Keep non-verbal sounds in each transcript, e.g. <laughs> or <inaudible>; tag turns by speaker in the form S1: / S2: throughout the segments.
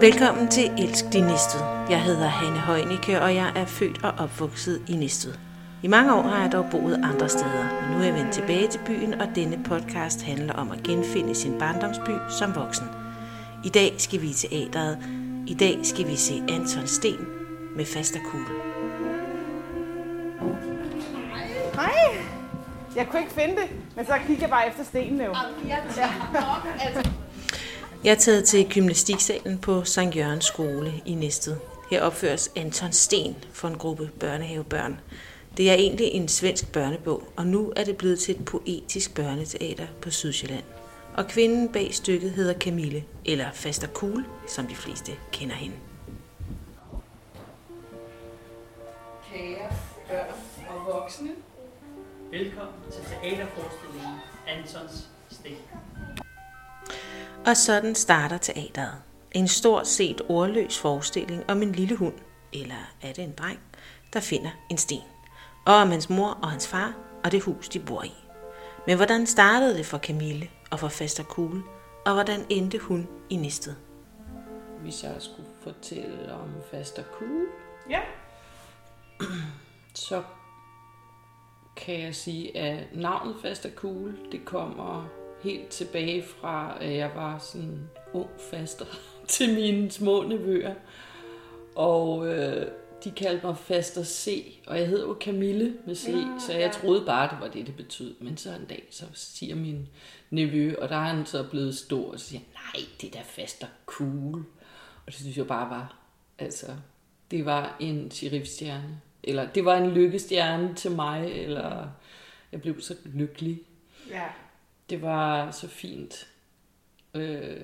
S1: Velkommen til Elsk din Næstved. Jeg hedder Hanne Højnicke, og jeg er født og opvokset i Næstved. I mange år har jeg dog boet andre steder, men nu er jeg vendt tilbage til byen, og denne podcast handler om at genfinde sin barndomsby som voksen. I dag skal vi i teateret. I dag skal vi se Anton Sten med fast og kugle.
S2: Hej. Jeg kunne ikke finde det, men så kiggede jeg bare efter stenen jo.
S1: Jeg er taget til gymnastiksalen på Sankt Jørgens skole i Næstved. Her opføres Anton Sten for en gruppe børnehavebørn. Det er egentlig en svensk børnebog, og nu er det blevet til et poetisk børneteater på Sydsjælland. Og kvinden bag stykket hedder Camille, eller Faster Cool, som de fleste kender hende.
S3: Kære børn og voksne.
S4: Velkommen til teaterforestillingen Antons Sten.
S1: Og sådan starter teateret. En stort set ordløs forestilling om en lille hund, eller er det en dreng, der finder en sten. Og om hans mor og hans far og det hus, de bor i. Men hvordan startede det for Camille og for Faster Kugle, og hvordan endte hun i Næstved?
S3: Hvis jeg skulle fortælle om Faster Cool,
S2: Ja.
S3: så kan jeg sige, at navnet Faster Cool, det kommer helt tilbage fra, at jeg var sådan ung faster <laughs> til mine små nevøer. Og øh, de kaldte mig Faster C, og jeg hed jo Camille med C,
S2: Nå,
S3: så jeg
S2: ja.
S3: troede bare, det var det, det betød. Men så en dag, så siger min nevø, og der er han så blevet stor, og siger nej, det er da Faster Cool. Og det synes jeg bare var, altså, det var en sheriffstjerne. Eller det var en lykkestjerne til mig, eller jeg blev så lykkelig.
S2: Ja.
S3: Det var så fint, øh,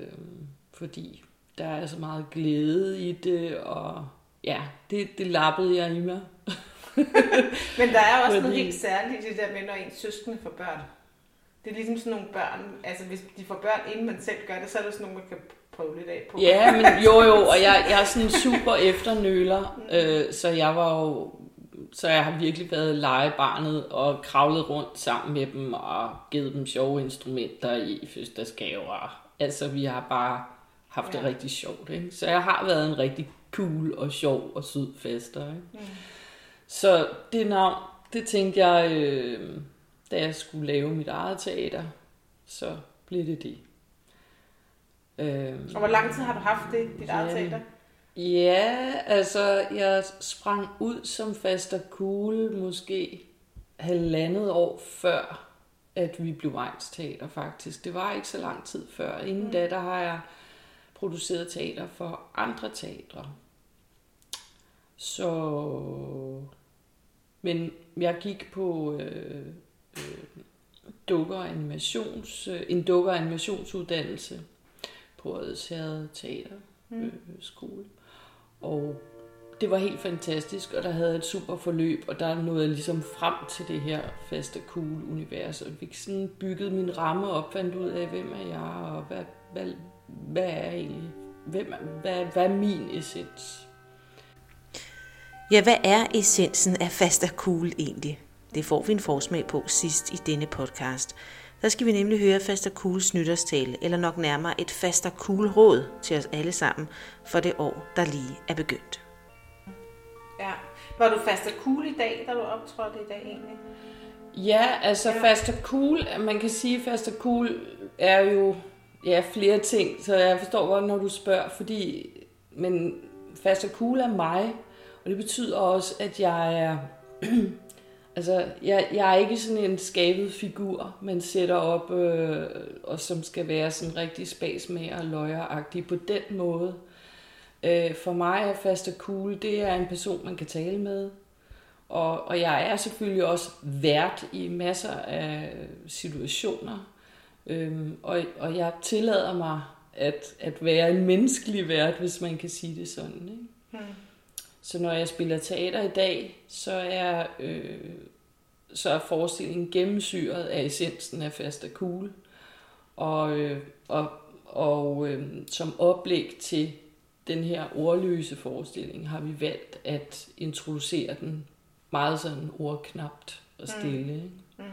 S3: fordi der er så meget glæde i det, og ja, det, det lappede jeg i mig. <laughs>
S2: Men der er også noget
S3: Fordi-
S2: helt særligt i det der med, når ens søskende får børn. Det er ligesom sådan nogle børn, altså hvis de får børn, inden man selv gør det, så er der sådan nogle, man kan prøve lidt af på.
S3: Ja, men jo jo, og jeg, jeg er sådan <laughs> super efternøler, øh, så jeg var jo, så jeg har virkelig været legebarnet og kravlet rundt sammen med dem og givet dem sjove instrumenter i fødselsdagsgaver. Altså, vi har bare haft det
S2: Ja.
S3: rigtig sjovt, ikke? Så jeg har været en rigtig cool og sjov og sød fester, ikke?
S2: Mm.
S3: Så det navn, det tænkte jeg, øh, da jeg skulle lave mit eget teater, så blev det det. Øh,
S2: Og hvor lang tid har du haft det, dit eget
S3: Ja.
S2: teater?
S3: Ja, altså jeg sprang ud som faster cool måske halvandet år før, at vi blev Teater faktisk. Det var ikke så lang tid før. Inden
S2: Mm.
S3: da, der har jeg produceret teater for andre teatre. Så... Men jeg gik på øh, øh, dukker animations, øh, en dukker animationsuddannelse på Odsherred Teater
S2: Mm.
S3: øh, skole. Og det var helt fantastisk, og der havde et super forløb, og der nåede jeg ligesom frem til det her faste cool univers, og fik sådan bygget min ramme op, fandt ud af, hvem er jeg, og hvad, hvad, hvad er jeg egentlig, hvem er, hvad, hvad er min essens?
S1: Ja, hvad er essensen af Faster Cool egentlig? Det får vi en forsmag på sidst i denne podcast. Der skal vi nemlig høre Faster Cools nytårstale, eller nok nærmere et Faster Cool råd til os alle sammen for det år, der lige er begyndt.
S2: Ja. Var du fast og cool i dag, da du optrådte i dag egentlig?
S3: Ja, altså
S2: Ja.
S3: ja. fast og cool, man kan sige, fast og cool er jo ja, flere ting, så jeg forstår godt, når du spørger, fordi, men fast og cool er mig, og det betyder også, at jeg er, <clears throat> altså, jeg, jeg er ikke sådan en skabet figur, man sætter op, øh, og som skal være sådan rigtig spasmager og løjeragtig på den måde. Øh, for mig er faste cool, det er en person, man kan tale med, og, og jeg er selvfølgelig også vært i masser af situationer. Øhm, og, og jeg tillader mig at, at være en menneskelig vært, hvis man kan sige det sådan. Ikke?
S2: Hmm.
S3: Så når jeg spiller teater i dag, så er, øh, så er forestillingen gennemsyret af essensen af fast og cool. Og, øh, og, og øh, som oplæg til den her ordløse forestilling har vi valgt at introducere den meget sådan ordknapt og stille. Mm.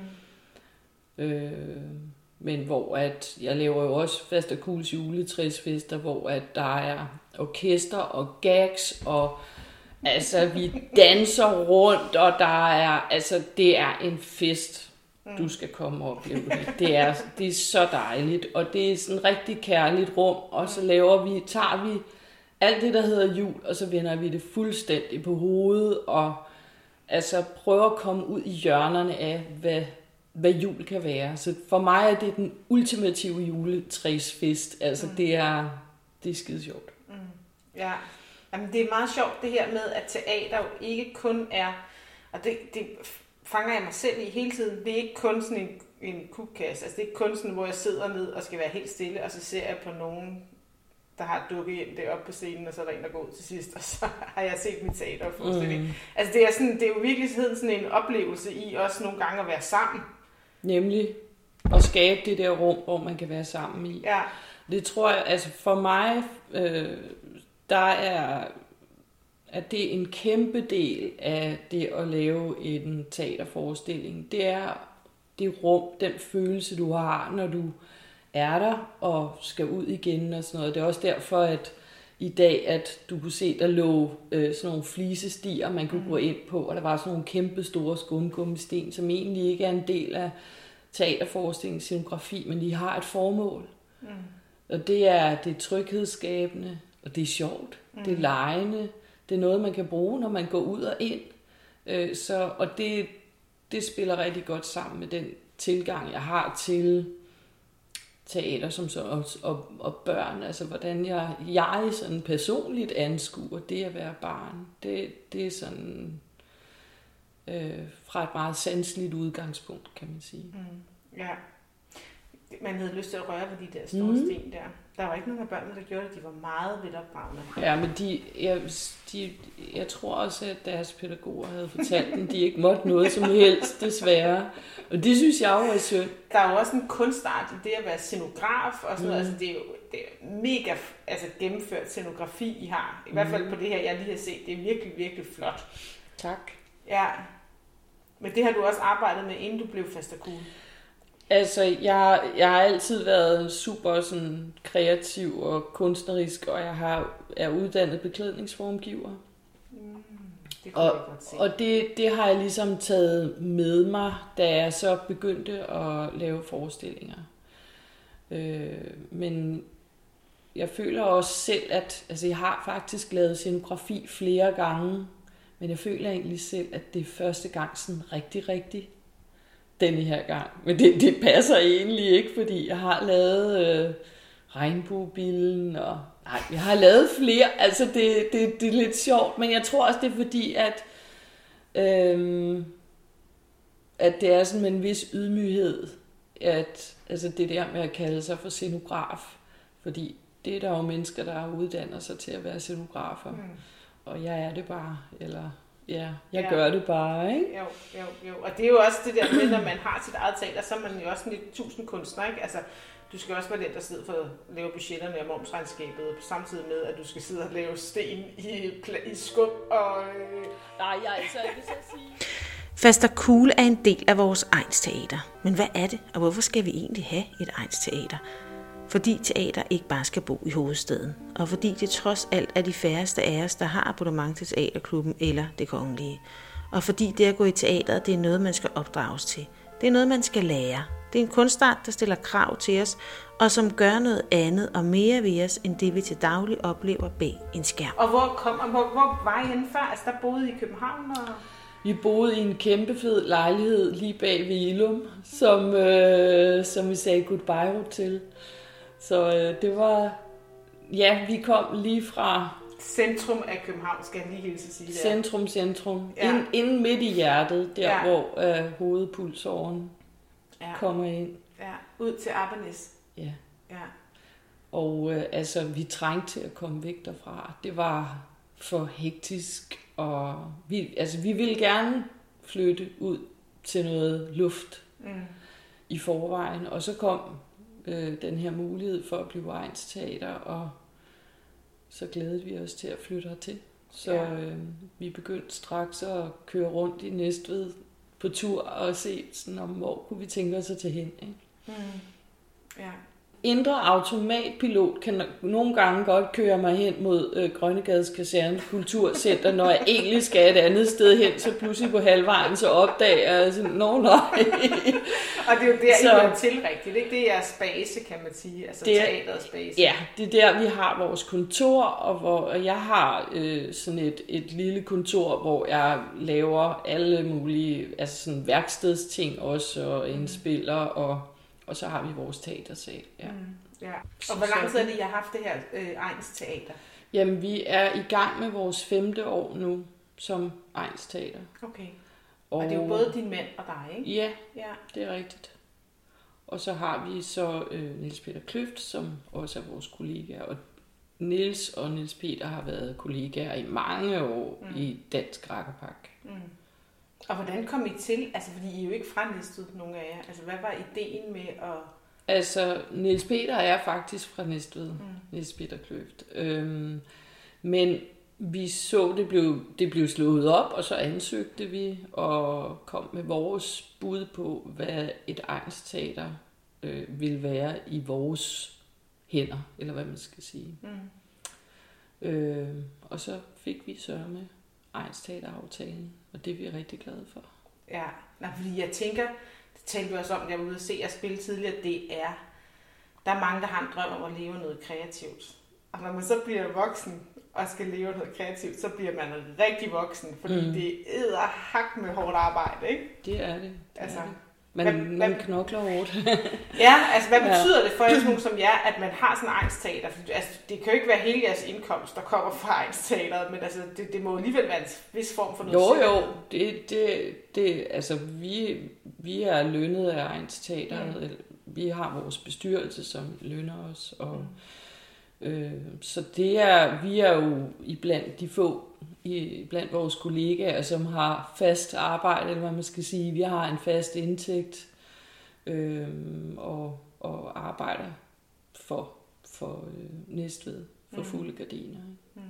S2: Mm.
S3: Øh, men hvor at jeg laver jo også fast og kuls juletræsfester, hvor at der er orkester og gags, og altså vi danser rundt, og der er, altså det er en fest, du skal komme og opleve det. Det er, det er så dejligt, og det er sådan et rigtig kærligt rum, og så laver vi, tager vi alt det, der hedder jul, og så vender vi det fuldstændig på hovedet, og altså prøver at komme ud i hjørnerne af, hvad, hvad jul kan være. Så for mig er det den ultimative juletræsfest. Altså mm. det er, det er skide sjovt.
S2: Mm. Ja, Jamen, det er meget sjovt det her med, at teater jo ikke kun er, og det, det fanger jeg mig selv i hele tiden, det er ikke kun sådan en, en kukkasse, altså det er ikke kun sådan, hvor jeg sidder ned og skal være helt stille, og så ser jeg på nogen, der har dukket hjem deroppe på scenen, og så er der en, der går ud til sidst, og så <laughs> har jeg set mit teaterforestilling. Mm. Altså det er, sådan, det er jo virkelig sådan en oplevelse i også nogle gange at være sammen.
S3: Nemlig at skabe det der rum, hvor man kan være sammen i.
S2: Ja.
S3: Det tror jeg, altså for mig, øh, der er, at det er en kæmpe del af det at lave en teaterforestilling. Det er det rum, den følelse, du har, når du er der og skal ud igen og sådan noget. Det er også derfor, at i dag, at du kunne se, der lå øh, sådan nogle flisestier, man kunne mm. gå ind på, og der var sådan nogle kæmpe store skundgummisten, som egentlig ikke er en del af teaterforestillingens scenografi, men de har et formål. Mm. Og det er, det er tryghedsskabende, og det er sjovt, mm. det er lejende, det er noget, man kan bruge, når man går ud og ind. Øh, så, og det, det spiller rigtig godt sammen med den tilgang, jeg har til teater som så, og, og, og børn. Altså, hvordan jeg, jeg sådan personligt anskuer det at være barn. Det, det er sådan øh, fra et meget sanseligt udgangspunkt, kan man sige.
S2: Mm. Ja. Man havde lyst til at røre ved de der store mm. sten der. Der var ikke nogen af børnene, der gjorde det. De var meget velopdragende.
S3: Ja, men de, jeg, de, jeg tror også, at deres pædagoger havde fortalt dem, de ikke måtte noget som helst, desværre. Og det synes jeg jo er synd.
S2: Der er jo også en kunstart i det at være scenograf og sådan mm. noget. Altså, det er jo det er mega altså, gennemført scenografi, I har. I mm. hvert fald på det her, jeg lige har set. Det er virkelig, virkelig flot.
S3: Tak.
S2: Ja. Men det har du også arbejdet med, inden du blev cool.
S3: Altså, jeg, jeg har altid været super sådan, kreativ og kunstnerisk, og jeg har, er uddannet beklædningsformgiver. Mm, det og og det, det har jeg ligesom taget med mig, da jeg så begyndte at lave forestillinger. Øh, men jeg føler også selv, at altså, jeg har faktisk lavet scenografi flere gange, men jeg føler egentlig selv, at det er første gang sådan rigtig, rigtig denne her gang. Men det, det passer egentlig ikke, fordi jeg har lavet øh, regnbuebillen, og nej, jeg har lavet flere. Altså, det, det, det er lidt sjovt, men jeg tror også, det er fordi, at, øh, at det er sådan med en vis ydmyghed, at altså det der med at kalde sig for scenograf, fordi det er der jo mennesker, der uddanner sig til at være scenografer. Mm. Og jeg er det bare, eller Ja, jeg ja. gør det bare, ikke?
S2: Jo, jo, jo. Og det er jo også det der med, når man har sit eget teater, så er man jo også en lidt tusind kunstner, ikke? Altså, du skal også være den, der sidder for at lave budgetterne og momsregnskabet, samtidig med, at du skal sidde og lave sten i, i skum og... Øh...
S3: Nej, jeg altså ikke så sige.
S1: Faster Cool er en del af vores teater. Men hvad er det, og hvorfor skal vi egentlig have et teater? Fordi teater ikke bare skal bo i hovedstaden, og fordi det trods alt er de færreste af os, der har abonnement til teaterklubben eller det kongelige. Og fordi det at gå i teateret, det er noget, man skal opdrages til. Det er noget, man skal lære. Det er en kunstart, der stiller krav til os, og som gør noget andet og mere ved os, end det vi til daglig oplever bag en skærm.
S2: Og hvor, kom, og hvor, hvor var I henne før? Altså, der boede I i København? Og...
S3: Vi boede i en kæmpe fed lejlighed lige bag ved Ilum, som, øh, som vi sagde goodbye til. Så øh, det var... Ja, vi kom lige fra...
S2: Centrum af København, skal jeg lige hilse sige. Der.
S3: Centrum, centrum. Ja. Ind, inden midt i hjertet, der ja. hvor øh, hovedpulsåren ja. kommer ind.
S2: Ja, ud til Abernæs.
S3: Ja.
S2: ja.
S3: Og øh, altså, vi trængte til at komme væk derfra. Det var for hektisk, og vi, altså, vi ville gerne flytte ud til noget luft mm. i forvejen. Og så kom øh, den her mulighed for at blive Vejens Teater, og så glædede vi os til at flytte hertil. Så ja. øh, vi begyndte straks at køre rundt i Næstved på tur og se, sådan, om hvor kunne vi tænke os at tage hen. Ikke? Mm.
S2: Ja.
S3: Indre automatpilot kan nogle gange godt køre mig hen mod øh, Grønnegades Kaserne Kulturcenter, når jeg egentlig skal et andet sted hen, så pludselig på halvvejen, så opdager jeg sådan, nå nej.
S2: Og det er jo der,
S3: Så-
S2: I hører til rigtigt. Ikke? Det er jeres base, kan man sige. Altså
S3: Det er-
S2: teaterets base.
S3: Ja, det er der, vi har vores kontor, og hvor og jeg har øh, sådan et, et lille kontor, hvor jeg laver alle mulige altså sådan værkstedsting også, og indspiller, og, og så har vi vores teatersal. Ja.
S2: Mm, ja. Og hvor lang tid er det, I har haft det her øh, Ejns Teater?
S3: Jamen, vi er i gang med vores femte år nu som Ejns Teater.
S2: Okay. Og, og det er jo både din mand og dig, ikke?
S3: Ja,
S2: Ja.
S3: det er rigtigt. Og så har vi så øh, Niels Peter Kløft, som også er vores kollega. Og Niels og Niels Peter har været kollegaer i mange år
S2: Mm.
S3: mm. i Dansk Rakkerpak.
S2: Mm. Og hvordan kom I til? Altså, fordi I er jo ikke fra Næstved, nogen af jer. Altså, hvad var ideen med at...
S3: Altså, Niels Peter er faktisk fra Næstved.
S2: Mm.
S3: Niels Peter Kløft. Øhm, men vi så, det blev, det blev slået op, og så ansøgte vi og kom med vores bud på, hvad et egensteater øh, ville være i vores hænder, eller hvad man skal sige.
S2: Mm.
S3: Øh, og så fik vi så med egensteateraftalen, og det er vi rigtig glade for.
S2: Ja, Nej, fordi jeg tænker, det talte vi også om, jeg var ude at se jer spille tidligere, det er, der er mange, der har en drøm om at leve noget kreativt. Og når man så bliver voksen og skal leve noget kreativt, så bliver man rigtig voksen, fordi. Mm. det æder hak med hårdt arbejde, ikke?
S3: Det er det. det
S2: Altså,
S3: er det. Man,
S2: hvad-
S3: man
S2: hvad-
S3: knokler hårdt. <laughs>
S2: Ja, altså hvad
S3: Ja.
S2: betyder det for jer, sådan nogen som jer, at man har sådan en? For, altså, det kan jo ikke være hele jeres indkomst, der kommer fra egensteateret, men altså, det, det må alligevel være en vis form for noget
S3: Jo,
S2: sikkerhed.
S3: jo, det, det, det, altså vi, vi er lønnet af Teater.
S2: Mm.
S3: Vi har vores bestyrelse, som lønner os. Og, øh, så det er, vi er jo i blandt de få, i, blandt vores kollegaer, som har fast arbejde, eller hvad man skal sige. Vi har en fast indtægt øh, og, og arbejder for, for øh, Næstved, for
S2: Mm.
S3: fulde gardiner.
S2: Mm.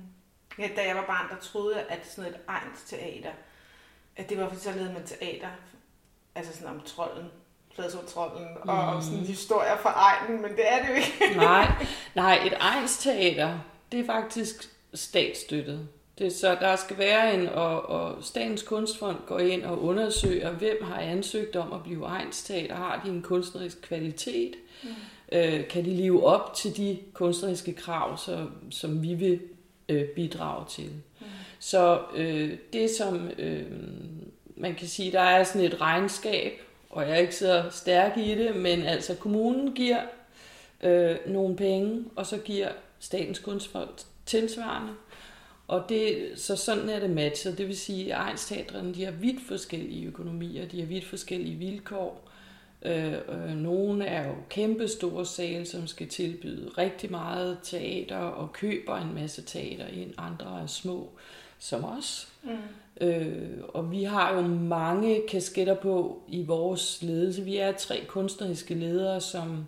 S2: Ja, da jeg var barn, der troede jeg, at sådan et egns teater, at det var fordi, så lavede man teater, altså sådan om trolden, trolden og om sådan
S3: Mm.
S2: historier fra egnen, men det er det jo ikke.
S3: nej, <laughs> nej, et egensteater, det er faktisk statsstøttet. Det så der skal være en, og, og Statens Kunstfond går ind og undersøger, hvem har ansøgt om at blive egensteater, har de en kunstnerisk kvalitet,
S2: Mm.
S3: øh, kan de leve op til de kunstneriske krav, så, som vi vil øh, bidrage til.
S2: Mm.
S3: Så øh, det som øh, man kan sige, der er sådan et regnskab, og jeg er ikke så stærk i det, men altså kommunen giver øh, nogle penge, og så giver Statens Kunstfond tilsvarende. Og det, så sådan er det matchet. Det vil sige, at egensteatrene de har vidt forskellige økonomier, de har vidt forskellige vilkår. Øh, øh, nogle er jo kæmpe store sale, som skal tilbyde rigtig meget teater og køber en masse teater ind. Andre er små, som os.
S2: Mm.
S3: Øh, og vi har jo mange kasketter på i vores ledelse. Vi er tre kunstneriske ledere, som,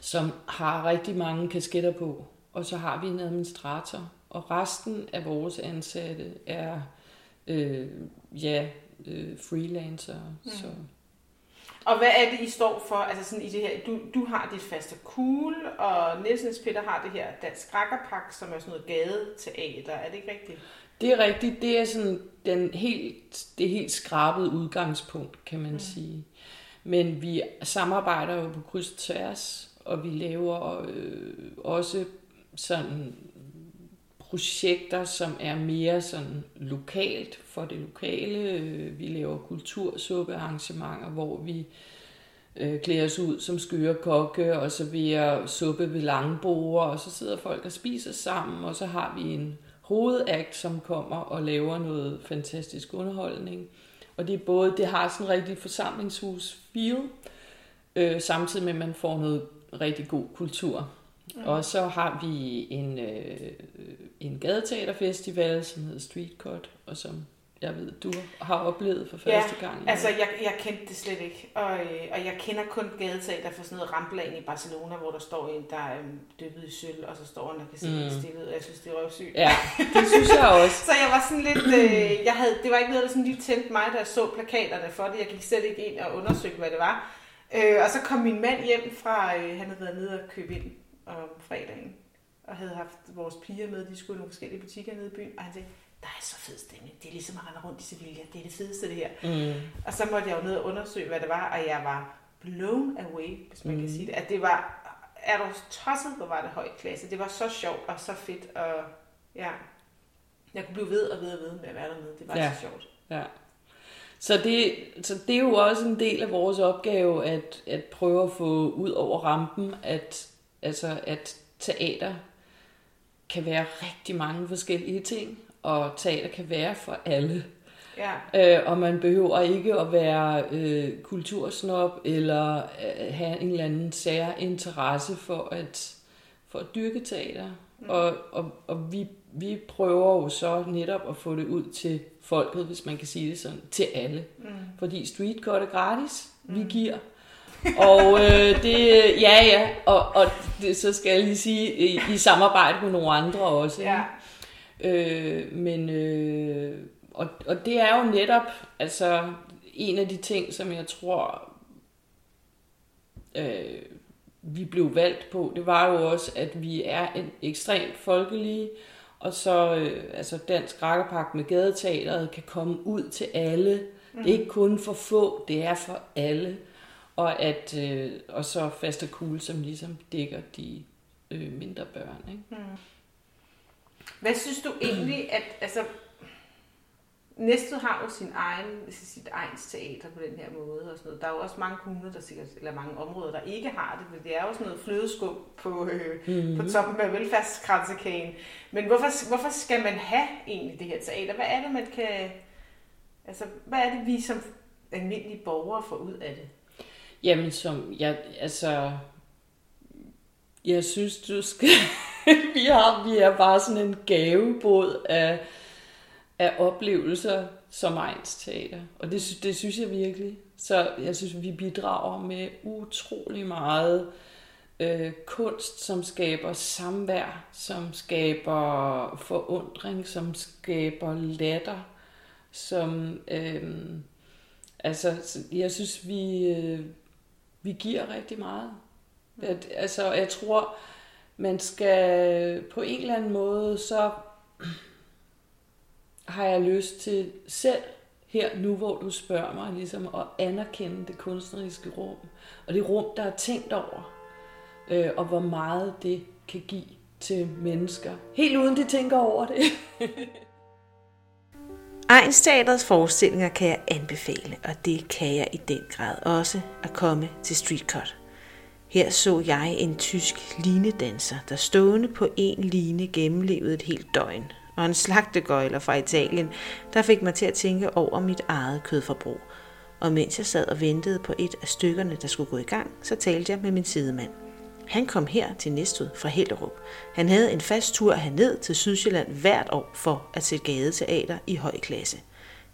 S3: som har rigtig mange kasketter på. Og så har vi en administrator. Og resten af vores ansatte er øh, ja, øh, freelancer. Mm. Så.
S2: Og hvad er det, I står for? Altså sådan i det her, du, du har dit faste cool, og Nielsens Peter har det her Dansk Rakkerpak, som er sådan noget gadeteater. Er det ikke rigtigt?
S3: Det er rigtigt. Det er sådan den helt, det helt skrabede udgangspunkt, kan man
S2: Mm.
S3: mm. sige. Men vi samarbejder jo på kryds og tværs, og vi laver øh, også sådan projekter, som er mere sådan lokalt for det lokale. Øh, Vi laver kultursuppearrangementer, hvor vi øh, klæder os ud som skøre kokke og serverer suppe ved langbord, og så sidder folk og spiser sammen, og så har vi en hovedakt, som kommer og laver noget fantastisk underholdning. Og det er både, det har sådan en rigtig forsamlingshus feel, øh, samtidig med, at man får noget rigtig god kultur. Mm. Og så har vi en, øh, en gadeteaterfestival, som hedder Street Cut, og som jeg ved, du har oplevet for
S2: Ja,
S3: første gang.
S2: Altså, jeg, jeg kendte det slet ikke. Og, øh, og jeg kender kun gadeteater for sådan noget ramplan i Barcelona, hvor der står en, der er øhm, dyppet i sølv, og så står han og kan se mm. Helt stille ud, og jeg synes, det er røvsygt.
S3: Ja, det synes jeg <laughs> også.
S2: Så jeg var sådan lidt, øh, jeg havde, det var ikke noget, der sådan lige tændte mig, da jeg så plakaterne for det. Jeg gik slet ikke ind og undersøgte, hvad det var. Øh, og så kom min mand hjem fra, øh, han havde været nede og købe ind om fredagen, og havde haft vores piger med, de skulle i nogle forskellige butikker nede i byen, og han sagde, der er så fed stemning, det er ligesom at rende rundt i Sevilla, det er det fedeste det her.
S3: Mm.
S2: Og så måtte jeg jo ned og undersøge, hvad det var, og jeg var blown away, hvis man mm. kan sige det. At det var, er du tosset, hvor var det høj klasse. Det var så sjovt og så fedt, og ja, jeg kunne blive ved og ved og ved med at være dernede. Det var. Ja. så sjovt.
S3: Ja. Så det, så det er jo også en del af vores opgave at, at prøve at få ud over rampen, at, altså, at teater kan være rigtig mange forskellige ting, og teater kan være for alle.
S2: Ja,
S3: Øh, og man behøver ikke at være øh, kultursnop eller øh, have en eller anden sær interesse for at, for at dyrke teater. Mm. Og, og, og vi, vi prøver jo så netop at få det ud til folket, hvis man kan sige det sådan, til alle.
S2: mm.
S3: Fordi streetkort er gratis, mm. vi giver. Og øh, det, ja ja, og, og det, så skal jeg lige sige, i, i samarbejde med nogle andre også.
S2: ja.
S3: Øh, men, øh, og, og det er jo netop altså, en af de ting, som jeg tror, øh, vi blev valgt på, det var jo også, at vi er en ekstremt folkelige, og så øh, altså Dansk Rakkerpark med gadeteateret kan komme ud til alle. Mm. Det er ikke kun for få, det er for alle. Og, at, øh, og så fast og cool, som ligesom dækker de øh, mindre børn. Ikke?
S2: Mm. Hvad synes du egentlig, at altså, Næstved har jo sin egen, sit egen teater på den her måde og sådan noget. Der er jo også mange kommuner, der sikkert, eller mange områder, der ikke har det, men det er jo sådan noget flødeskum på, øh, mm-hmm. på toppen af velfærdskransekage. Men hvorfor, hvorfor skal man have egentlig det her teater? Hvad er det, man kan... Altså, hvad er det, vi som almindelige borgere får ud af det?
S3: Jamen, som jeg, altså, jeg synes, du skal, <laughs> vi, har, vi er bare sådan en gavebåd af, af oplevelser som Ejns Teater. Og det, det synes jeg virkelig. Så jeg synes, vi bidrager med utrolig meget øh, kunst, som skaber samvær, som skaber forundring, som skaber latter, som... Øh, altså, jeg synes, vi, øh, vi giver rigtig meget. At, altså, jeg tror, man skal på en eller anden måde, så har jeg lyst til selv her nu, hvor du spørger mig, ligesom at anerkende det kunstneriske rum, og det rum, der er tænkt over, øh, og hvor meget det kan give til mennesker, helt uden de tænker over det. <laughs>
S1: Egnsteatrets forestillinger kan jeg anbefale, og det kan jeg i den grad også at komme til Streetcut. Her så jeg en tysk linedanser, der stående på en line gennemlevede et helt døgn, og en slagtegøjler fra Italien, der fik mig til at tænke over mit eget kødforbrug. Og mens jeg sad og ventede på et af stykkerne, der skulle gå i gang, så talte jeg med min sidemand. Han kom her til Næstved fra Hellerup. Han havde en fast tur herned til Sydsjælland hvert år for at se gadeteater i høj klasse.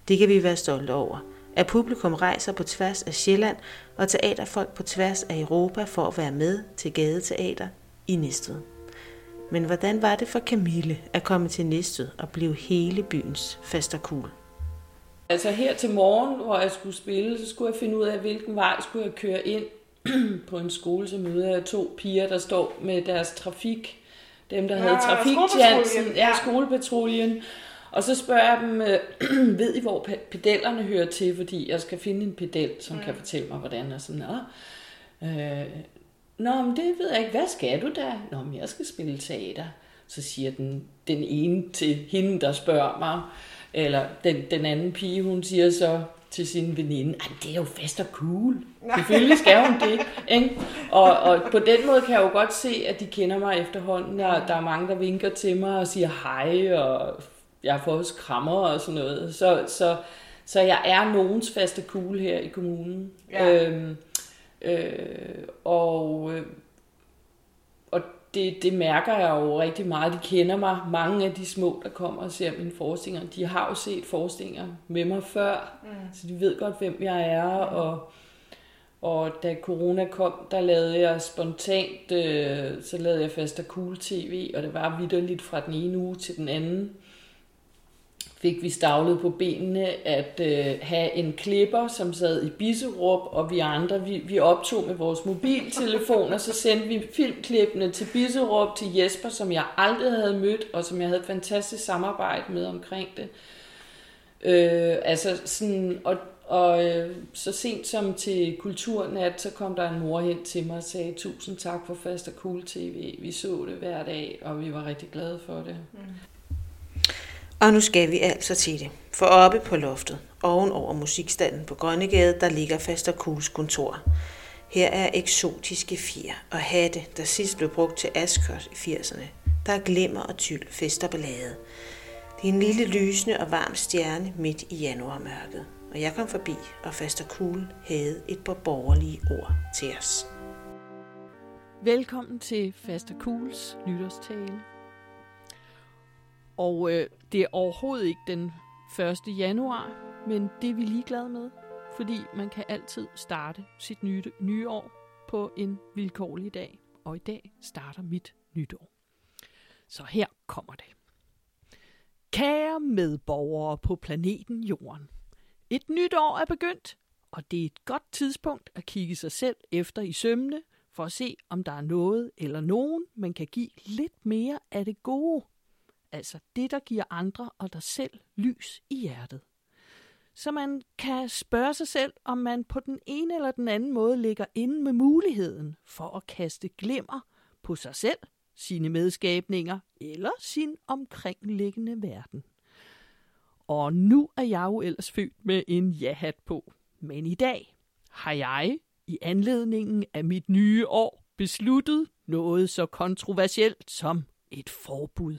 S1: Det kan vi være stolte over. At publikum rejser på tværs af Sjælland og teaterfolk på tværs af Europa for at være med til gadeteater i Næstved. Men hvordan var det for Camille at komme til Næstved og blive hele byens fasterkugle?
S3: Altså her til morgen, hvor jeg skulle spille, så skulle jeg finde ud af, hvilken vej skulle jeg køre ind <clears throat> på en skole, så møder jeg to piger, der står med deres trafik. Dem, der
S2: Ja,
S3: havde
S2: skolepatruljen,
S3: ja, skolepatruljen. Og så spørger jeg dem, øh, <clears throat> ved I, hvor pe- pedellerne hører til? Fordi jeg skal finde en pedel, som mm. kan fortælle mig, hvordan. Og sådan, Nå, øh, Nå, men det ved jeg ikke. Hvad skal du da? Nå, men jeg skal spille teater. Så siger den, den ene til hende, der spørger mig, eller den, den anden pige, hun siger så til sin veninde, at det er jo fest og cool. Selvfølgelig skal hun det. Ikke? Og, og på den måde kan jeg jo godt se, at de kender mig efterhånden. Der, der er mange, der vinker til mig og siger hej, og jeg får også krammer og sådan noget. Så, så, så jeg er nogens faste cool her i kommunen.
S2: Ja.
S3: Øhm, øh, og øh, og det, det mærker jeg jo rigtig meget. De kender mig. Mange af de små, der kommer og ser mine forestillinger, de har jo set forestillinger med mig før. Mm. Så de ved godt, hvem jeg er. Og, og da corona kom, der lavede jeg spontant, øh, så lavede jeg fast cool tv, og det var vidderligt fra den ene uge til den anden
S2: fik vi stavlet på benene at øh, have en klipper, som sad i Bisserup, og vi andre, vi, vi optog med vores mobiltelefoner, så sendte vi filmklippene til Bisserup, til Jesper, som jeg aldrig havde mødt, og som jeg havde et fantastisk samarbejde med omkring det. Øh, altså sådan, og, og øh, så sent som til Kulturnat, så kom der en mor hen til mig og sagde, tusind tak for Fast og Cool TV. Vi så det hver dag, og vi var rigtig glade for det. Mm.
S1: Og nu skal vi altså til det. For oppe på loftet, oven over musikstanden på Grønnegade, der ligger Faster Kuhls kontor. Her er eksotiske fjer og hatte, der sidst blev brugt til Ascot i 80'erne. Der er glimmer og tyld, fest og ballade. Det er en lille lysende og varm stjerne midt i januarmørket. Og jeg kom forbi, og Faster Cool havde et par borgerlige ord til os.
S3: Velkommen til Faster Cools nytårstale. Og øh, det er overhovedet ikke den 1. januar, men det er vi ligeglade med, fordi man kan altid starte sit nye, nye år på en vilkårlig dag. Og i dag starter mit nytår. Så her kommer det. Kære medborgere på planeten Jorden. Et nyt år er begyndt, og det er et godt tidspunkt at kigge sig selv efter i sømne, for at se, om der er noget eller nogen, man kan give lidt mere af det gode altså det, der giver andre og dig selv lys i hjertet. Så man kan spørge sig selv, om man på den ene eller den anden måde ligger inde med muligheden for at kaste glimmer på sig selv, sine medskabninger eller sin omkringliggende verden. Og nu er jeg jo ellers født med en ja-hat på. Men i dag har jeg, i anledningen af mit nye år, besluttet noget så kontroversielt som et forbud.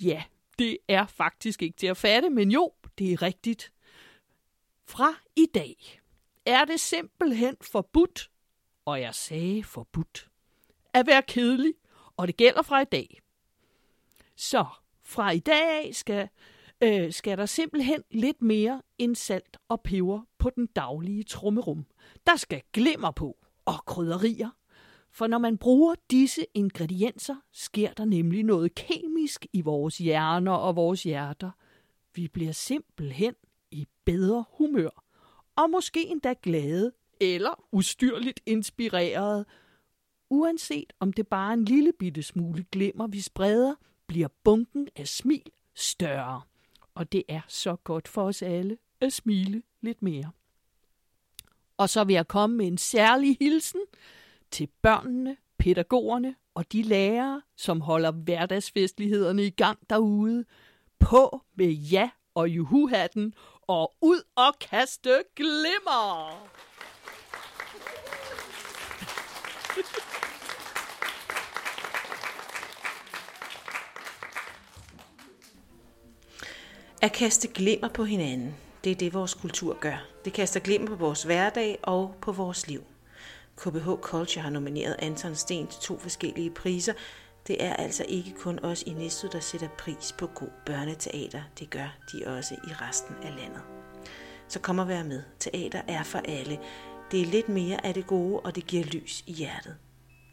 S3: Ja, det er faktisk ikke til at fatte, men jo, det er rigtigt. Fra i dag er det simpelthen forbudt, og jeg sagde forbudt, at være kedelig, og det gælder fra i dag. Så fra i dag af skal, øh, skal der simpelthen lidt mere end salt og peber på den daglige trummerum. Der skal glimmer på og krydderier for når man bruger disse ingredienser, sker der nemlig noget kemisk i vores hjerner og vores hjerter. Vi bliver simpelthen i bedre humør, og måske endda glade eller ustyrligt inspireret. Uanset om det bare er en lille bitte smule glimmer, vi spreder, bliver bunken af smil større. Og det er så godt for os alle at smile lidt mere. Og så vil jeg komme med en særlig hilsen til børnene, pædagogerne og de lærere, som holder hverdagsfestlighederne i gang derude. På med ja og juhu-hatten og ud og kaste glimmer!
S1: At kaste glimmer på hinanden, det er det, vores kultur gør. Det kaster glimmer på vores hverdag og på vores liv. KBH Culture har nomineret Anton Sten til to forskellige priser. Det er altså ikke kun os i Næstved, der sætter pris på god børneteater. Det gør de også i resten af landet. Så kom og vær med. Teater er for alle. Det er lidt mere af det gode, og det giver lys i hjertet.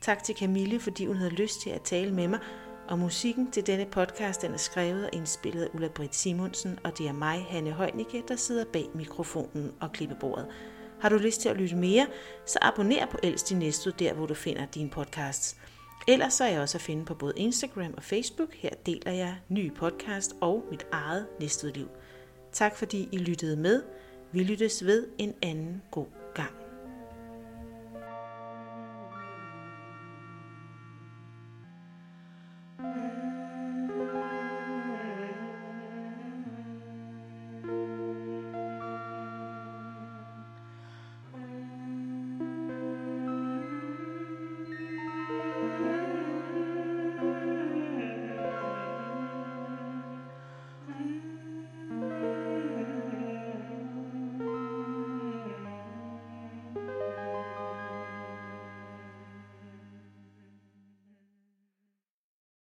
S1: Tak til Camille, fordi hun havde lyst til at tale med mig, og musikken til denne podcast den er skrevet og indspillet af Ulla Britt Simonsen, og det er mig, Hanne Højnicke, der sidder bag mikrofonen og klippebordet. Har du lyst til at lytte mere, så abonner på Elst i Næstved, der hvor du finder dine podcasts. Ellers så er jeg også at finde på både Instagram og Facebook. Her deler jeg nye podcast og mit eget Næstved liv. Tak fordi I lyttede med. Vi lyttes ved en anden god gang.